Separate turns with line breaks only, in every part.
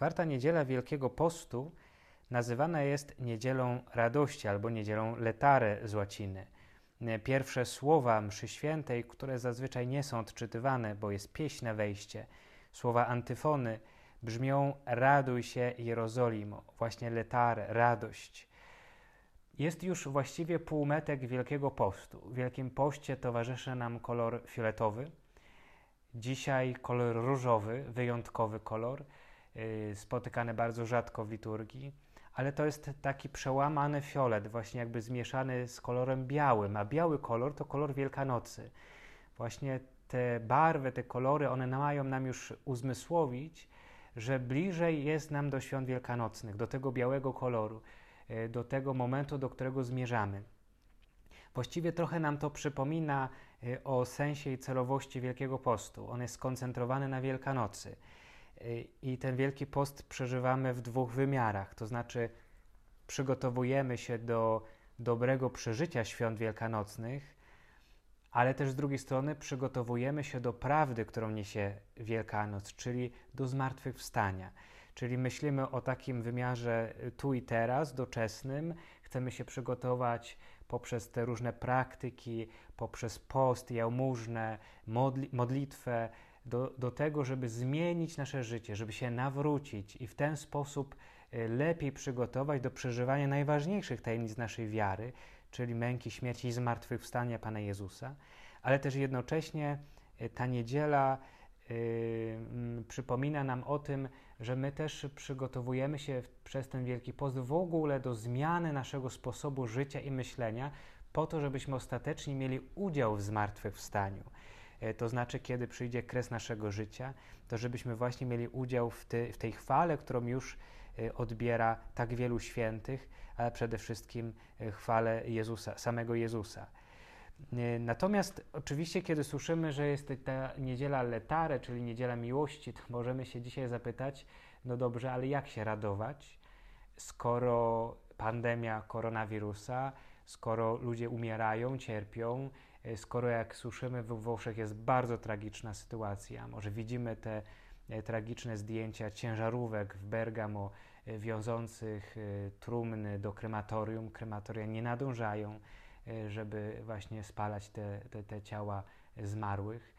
Czwarta niedziela Wielkiego Postu nazywana jest niedzielą radości albo niedzielą letare z łaciny. Pierwsze słowa mszy świętej, które zazwyczaj nie są odczytywane, bo jest pieśń na wejście, słowa antyfony brzmią raduj się Jerozolimo, właśnie letare, radość. Jest już właściwie półmetek Wielkiego Postu. W Wielkim Poście towarzyszy nam kolor fioletowy, dzisiaj kolor różowy, wyjątkowy kolor, yy, spotykany bardzo rzadko w liturgii, ale to jest taki przełamany fiolet, właśnie jakby zmieszany z kolorem białym, a biały kolor to kolor Wielkanocy. Właśnie te barwy, te kolory, one mają nam już uzmysłowić, że bliżej jest nam do świąt wielkanocnych, do tego białego koloru, yy, do tego momentu, do którego zmierzamy. Właściwie trochę nam to przypomina y, o sensie i celowości Wielkiego Postu. On jest skoncentrowany na Wielkanocy. I ten Wielki Post przeżywamy w dwóch wymiarach, to znaczy przygotowujemy się do dobrego przeżycia świąt wielkanocnych, ale też z drugiej strony przygotowujemy się do prawdy, którą niesie Wielkanoc, czyli do zmartwychwstania. Czyli myślimy o takim wymiarze tu i teraz, doczesnym, chcemy się przygotować poprzez te różne praktyki, poprzez post, jałmużnę, modli modlitwę, do, do tego, żeby zmienić nasze życie, żeby się nawrócić i w ten sposób e, lepiej przygotować do przeżywania najważniejszych tajemnic naszej wiary, czyli męki, śmierci i zmartwychwstania Pana Jezusa, ale też jednocześnie e, ta niedziela yy, przypomina nam o tym, że my też przygotowujemy się przez ten Wielki Post w ogóle do zmiany naszego sposobu życia i myślenia, po to, żebyśmy ostatecznie mieli udział w zmartwychwstaniu. Yy, to znaczy, kiedy przyjdzie kres naszego życia, to żebyśmy właśnie mieli udział w, ty, w tej chwale, którą już yy, odbiera tak wielu świętych, ale przede wszystkim yy, chwale Jezusa, samego Jezusa. E, natomiast oczywiście, kiedy słyszymy, że jest ta niedziela letare, czyli niedziela miłości, to możemy się dzisiaj zapytać, no dobrze, ale jak się radować, skoro pandemia koronawirusa, skoro ludzie umierają, cierpią, e, skoro jak słyszymy we Włoszech jest bardzo tragiczna sytuacja, może widzimy te e, tragiczne zdjęcia ciężarówek w Bergamo wiążących trumny do krematorium, krematoria nie nadążają, E, żeby właśnie spalać te, te, te ciała zmarłych.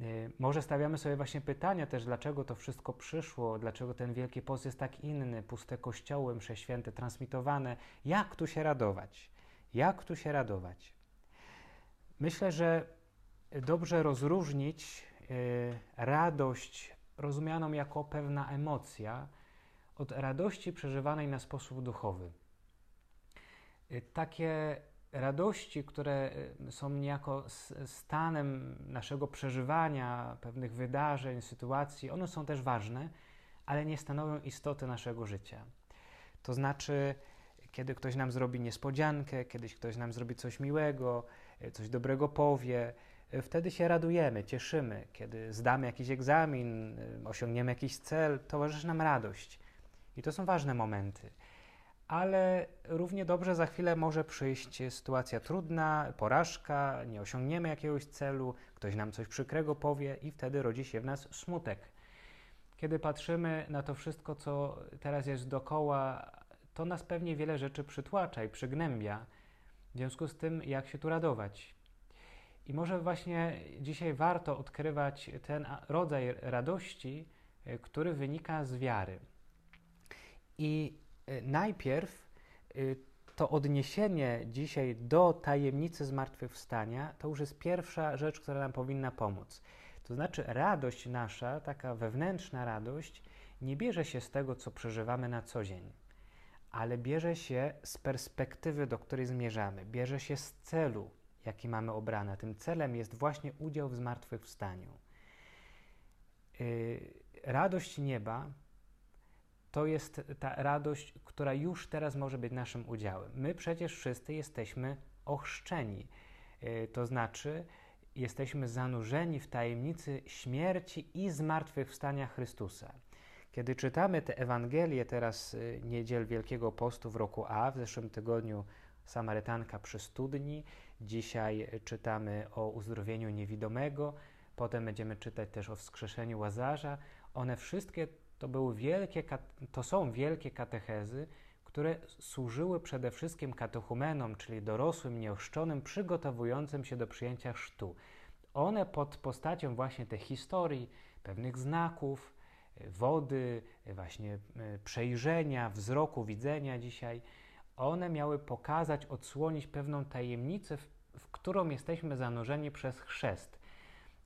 E, może stawiamy sobie właśnie pytania też, dlaczego to wszystko przyszło, dlaczego ten Wielki Post jest tak inny, puste kościoły, msze święte transmitowane. Jak tu się radować? Jak tu się radować? Myślę, że dobrze rozróżnić e, radość rozumianą jako pewna emocja od radości przeżywanej na sposób duchowy. Takie radości, które y, są niejako stanem naszego przeżywania pewnych wydarzeń, sytuacji, one są też ważne, ale nie stanowią istoty naszego życia. To znaczy, kiedy ktoś nam zrobi niespodziankę, kiedyś ktoś nam zrobi coś miłego, y, coś dobrego powie, y, wtedy się radujemy, cieszymy. Kiedy zdamy jakiś egzamin, osiągniemy jakiś cel, towarzyszy nam radość. I to są ważne momenty ale równie dobrze za chwilę może przyjść sytuacja trudna, porażka, nie osiągniemy jakiegoś celu, ktoś nam coś przykrego powie i wtedy rodzi się w nas smutek. Kiedy patrzymy na to wszystko, co teraz jest dokoła, to nas pewnie wiele rzeczy przytłacza i przygnębia. W związku z tym, jak się tu radować? I może właśnie dzisiaj warto odkrywać ten rodzaj radości, który wynika z wiary. I Y, najpierw y, to odniesienie dzisiaj do tajemnicy zmartwychwstania to już jest pierwsza rzecz, która nam powinna pomóc. To znaczy, radość nasza, taka wewnętrzna radość, nie bierze się z tego, co przeżywamy na co dzień, ale bierze się z perspektywy, do której zmierzamy, bierze się z celu, jaki mamy obrany. Tym celem jest właśnie udział w zmartwychwstaniu. Yy, radość nieba to jest ta radość, która już teraz może być naszym udziałem. My przecież wszyscy jesteśmy ochrzczeni, y, to znaczy jesteśmy zanurzeni w tajemnicy śmierci i zmartwychwstania Chrystusa. Kiedy czytamy te Ewangelie teraz y, niedziel Wielkiego Postu w roku A, w zeszłym tygodniu Samarytanka przy studni, dzisiaj czytamy o uzdrowieniu niewidomego, potem będziemy czytać też o wskrzeszeniu Łazarza, one wszystkie to, były wielkie, to są wielkie katechezy, które służyły przede wszystkim katechumenom, czyli dorosłym, nieoszczonym, przygotowującym się do przyjęcia chrztu. One pod postacią właśnie tej historii, pewnych znaków, wody, właśnie e, przejrzenia, wzroku, widzenia dzisiaj, one miały pokazać, odsłonić pewną tajemnicę, w, w którą jesteśmy zanurzeni przez chrzest.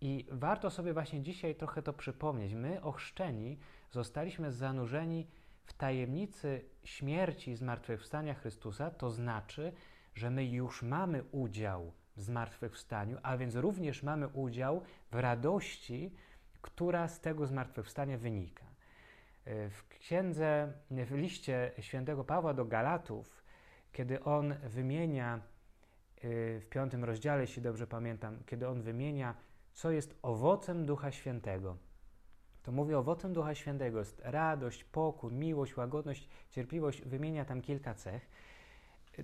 I warto sobie właśnie dzisiaj trochę to przypomnieć. My, ochrzczeni, zostaliśmy zanurzeni w tajemnicy śmierci i zmartwychwstania Chrystusa, to znaczy, że my już mamy udział w zmartwychwstaniu, a więc również mamy udział w radości, która z tego zmartwychwstania wynika. E, w księdze, w liście świętego Pawła do Galatów, kiedy on wymienia e, w piątym rozdziale, jeśli dobrze pamiętam, kiedy on wymienia, co jest owocem Ducha Świętego, to mówi owocem Ducha Świętego jest radość, pokój, miłość, łagodność, cierpliwość, wymienia tam kilka cech.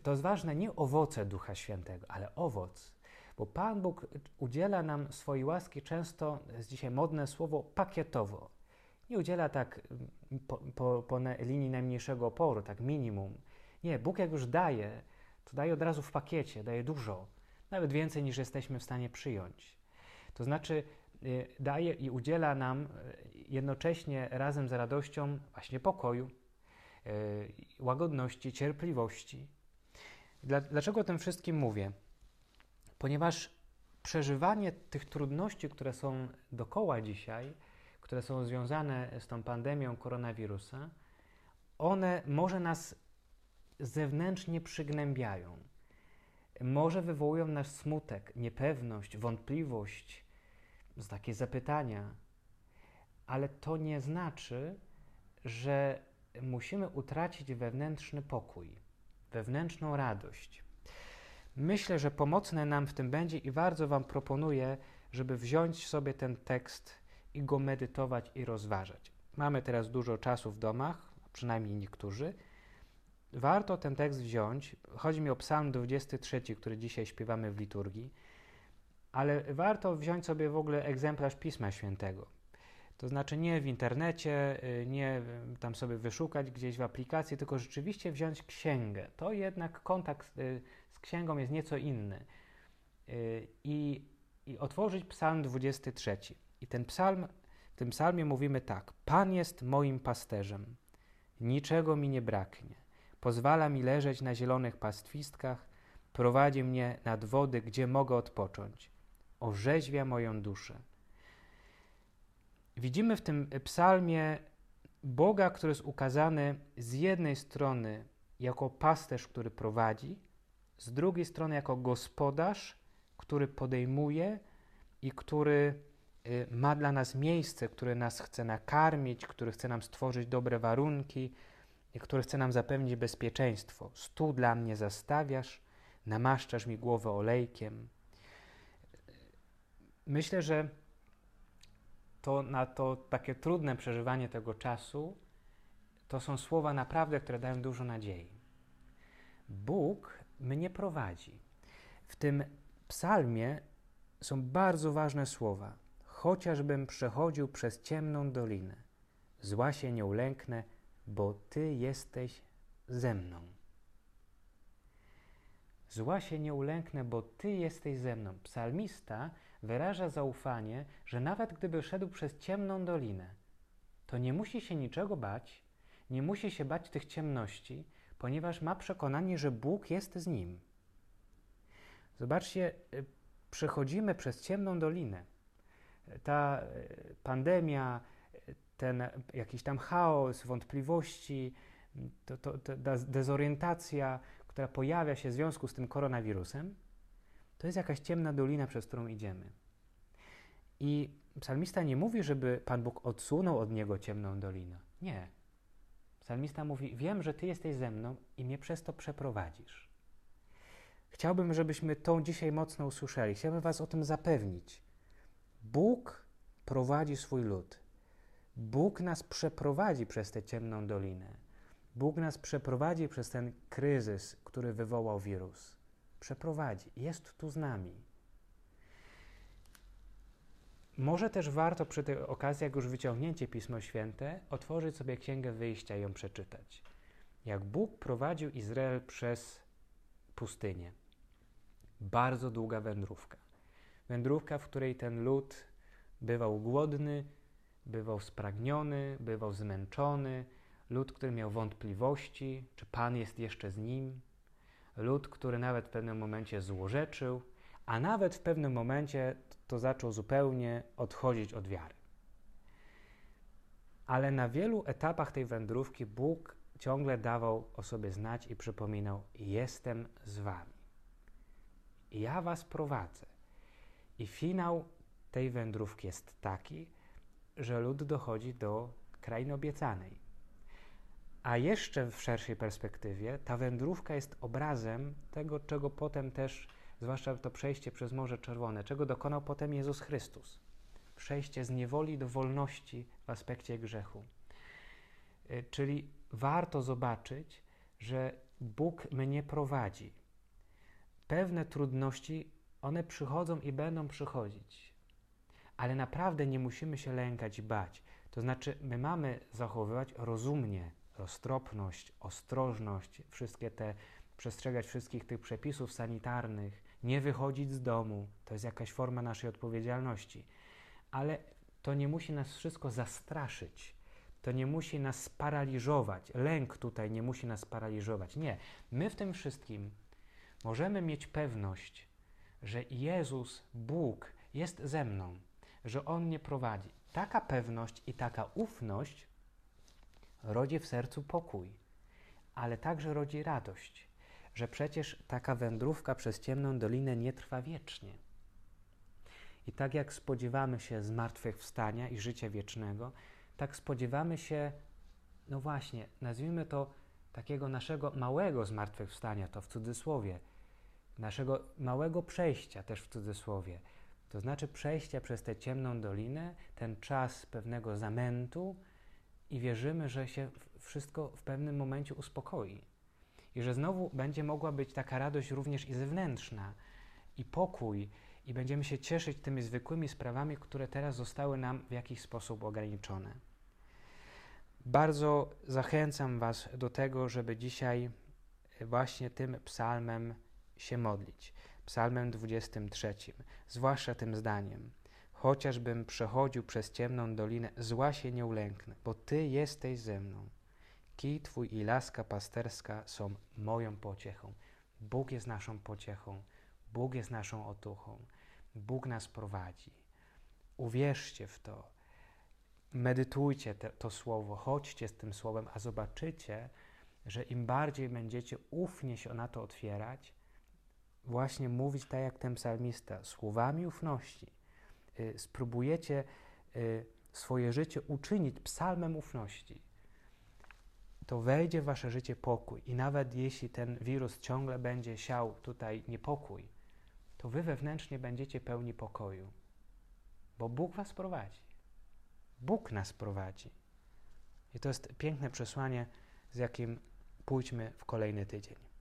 To jest ważne nie owoce Ducha Świętego, ale owoc. Bo Pan Bóg udziela nam swojej łaski często, jest dzisiaj modne słowo, pakietowo. Nie udziela tak mm, po, po, po linii najmniejszego oporu, tak minimum. Nie, Bóg jak już daje, to daje od razu w pakiecie, daje dużo, nawet więcej niż jesteśmy w stanie przyjąć. To znaczy, y, daje i udziela nam y, jednocześnie razem z radością właśnie pokoju, y, łagodności, cierpliwości. Dlaczego o tym wszystkim mówię? Ponieważ przeżywanie tych trudności, które są dokoła dzisiaj, które są związane z tą pandemią koronawirusa, one może nas zewnętrznie przygnębiają. Może wywołują nasz smutek, niepewność, wątpliwość, takie zapytania, ale to nie znaczy, że musimy utracić wewnętrzny pokój, wewnętrzną radość. Myślę, że pomocne nam w tym będzie i bardzo Wam proponuję, żeby wziąć sobie ten tekst i go medytować i rozważać. Mamy teraz dużo czasu w domach, przynajmniej niektórzy. Warto ten tekst wziąć. Chodzi mi o Psalm 23, który dzisiaj śpiewamy w liturgii, ale warto wziąć sobie w ogóle egzemplarz Pisma Świętego. To znaczy nie w internecie, y, nie tam sobie wyszukać gdzieś w aplikacji, tylko rzeczywiście wziąć księgę. To jednak kontakt y, z księgą jest nieco inny. Y, I, i otworzyć Psalm 23. I ten psalm, w tym psalmie mówimy tak: Pan jest moim pasterzem, niczego mi nie braknie. Pozwala mi leżeć na zielonych pastwistkach, prowadzi mnie nad wody, gdzie mogę odpocząć. Orzeźwia moją duszę. Widzimy w tym psalmie Boga, który jest ukazany z jednej strony jako pasterz, który prowadzi, z drugiej strony jako gospodarz, który podejmuje i który y, ma dla nas miejsce, który nas chce nakarmić, który chce nam stworzyć dobre warunki, który chce nam zapewnić bezpieczeństwo. Stół dla mnie zastawiasz, namaszczasz mi głowę olejkiem. Myślę, że to na to takie trudne przeżywanie tego czasu to są słowa naprawdę, które dają dużo nadziei. Bóg mnie prowadzi. W tym psalmie są bardzo ważne słowa. Chociażbym przechodził przez ciemną dolinę, zła się nie ulęknę, bo Ty jesteś ze mną. Zła się nie ulęknę, bo Ty jesteś ze mną. Psalmista wyraża zaufanie, że nawet gdyby szedł przez ciemną dolinę, to nie musi się niczego bać, nie musi się bać tych ciemności, ponieważ ma przekonanie, że Bóg jest z nim. Zobaczcie, y, przechodzimy przez ciemną dolinę. Ta y, pandemia, ten jakiś tam chaos, wątpliwości, to, to, to, dezorientacja, która pojawia się w związku z tym koronawirusem, to jest jakaś ciemna dolina, przez którą idziemy. I psalmista nie mówi, żeby Pan Bóg odsunął od niego ciemną dolinę. Nie. Psalmista mówi: Wiem, że Ty jesteś ze mną i mnie przez to przeprowadzisz. Chciałbym, żebyśmy tą dzisiaj mocno usłyszeli. Chciałbym Was o tym zapewnić. Bóg prowadzi swój lud. Bóg nas przeprowadzi przez tę ciemną dolinę. Bóg nas przeprowadzi przez ten kryzys, który wywołał wirus. Przeprowadzi. Jest tu z nami. Może też warto przy tej okazji, jak już wyciągnięcie Pismo Święte, otworzyć sobie Księgę Wyjścia i ją przeczytać. Jak Bóg prowadził Izrael przez pustynię. Bardzo długa wędrówka. Wędrówka, w której ten lud bywał głodny, bywał spragniony, bywał zmęczony, lud, który miał wątpliwości, czy Pan jest jeszcze z nim, lud, który nawet w pewnym momencie złorzeczył, a nawet w pewnym momencie to zaczął zupełnie odchodzić od wiary. Ale na wielu etapach tej wędrówki Bóg ciągle dawał o sobie znać i przypominał: Jestem z wami. Ja was prowadzę. I finał tej wędrówki jest taki, że lud dochodzi do krainy obiecanej. A jeszcze w szerszej perspektywie ta wędrówka jest obrazem tego, czego potem też, zwłaszcza to przejście przez Morze Czerwone, czego dokonał potem Jezus Chrystus. Przejście z niewoli do wolności w aspekcie grzechu. Y, czyli warto zobaczyć, że Bóg mnie prowadzi. Pewne trudności, one przychodzą i będą przychodzić. Ale naprawdę nie musimy się lękać i bać. To znaczy, my mamy zachowywać rozumnie roztropność, ostrożność, wszystkie te, przestrzegać wszystkich tych przepisów sanitarnych, nie wychodzić z domu, to jest jakaś forma naszej odpowiedzialności. Ale to nie musi nas wszystko zastraszyć, to nie musi nas sparaliżować. Lęk tutaj nie musi nas paraliżować. Nie. My w tym wszystkim możemy mieć pewność, że Jezus, Bóg jest ze mną, że On mnie prowadzi. Taka pewność i taka ufność rodzi w sercu pokój, ale także rodzi radość, że przecież taka wędrówka przez ciemną dolinę nie trwa wiecznie. I tak jak spodziewamy się zmartwychwstania i życia wiecznego, tak spodziewamy się, no właśnie, nazwijmy to takiego naszego małego zmartwychwstania, to w cudzysłowie, naszego małego przejścia też w cudzysłowie. To znaczy przejścia przez tę ciemną dolinę, ten czas pewnego zamętu, i wierzymy, że się wszystko w pewnym momencie uspokoi. I że znowu będzie mogła być taka radość również i zewnętrzna, i pokój, i będziemy się cieszyć tymi zwykłymi sprawami, które teraz zostały nam w jakiś sposób ograniczone. Bardzo zachęcam Was do tego, żeby dzisiaj właśnie tym psalmem się modlić. Psalmem 23, zwłaszcza tym zdaniem. Chociażbym przechodził przez ciemną dolinę, zła się nie ulęknę, bo Ty jesteś ze mną. Kij Twój i laska pasterska są moją pociechą. Bóg jest naszą pociechą. Bóg jest naszą otuchą. Bóg nas prowadzi. Uwierzcie w to. Medytujcie te, to słowo, chodźcie z tym słowem, a zobaczycie, że im bardziej będziecie ufnie się na to otwierać, właśnie mówić tak jak ten psalmista, słowami ufności, spróbujecie y, swoje życie uczynić psalmem ufności, to wejdzie w wasze życie pokój. I nawet jeśli ten wirus ciągle będzie siał tutaj niepokój, to wy wewnętrznie będziecie pełni pokoju, bo Bóg was prowadzi. Bóg nas prowadzi. I to jest piękne przesłanie, z jakim pójdźmy w kolejny tydzień.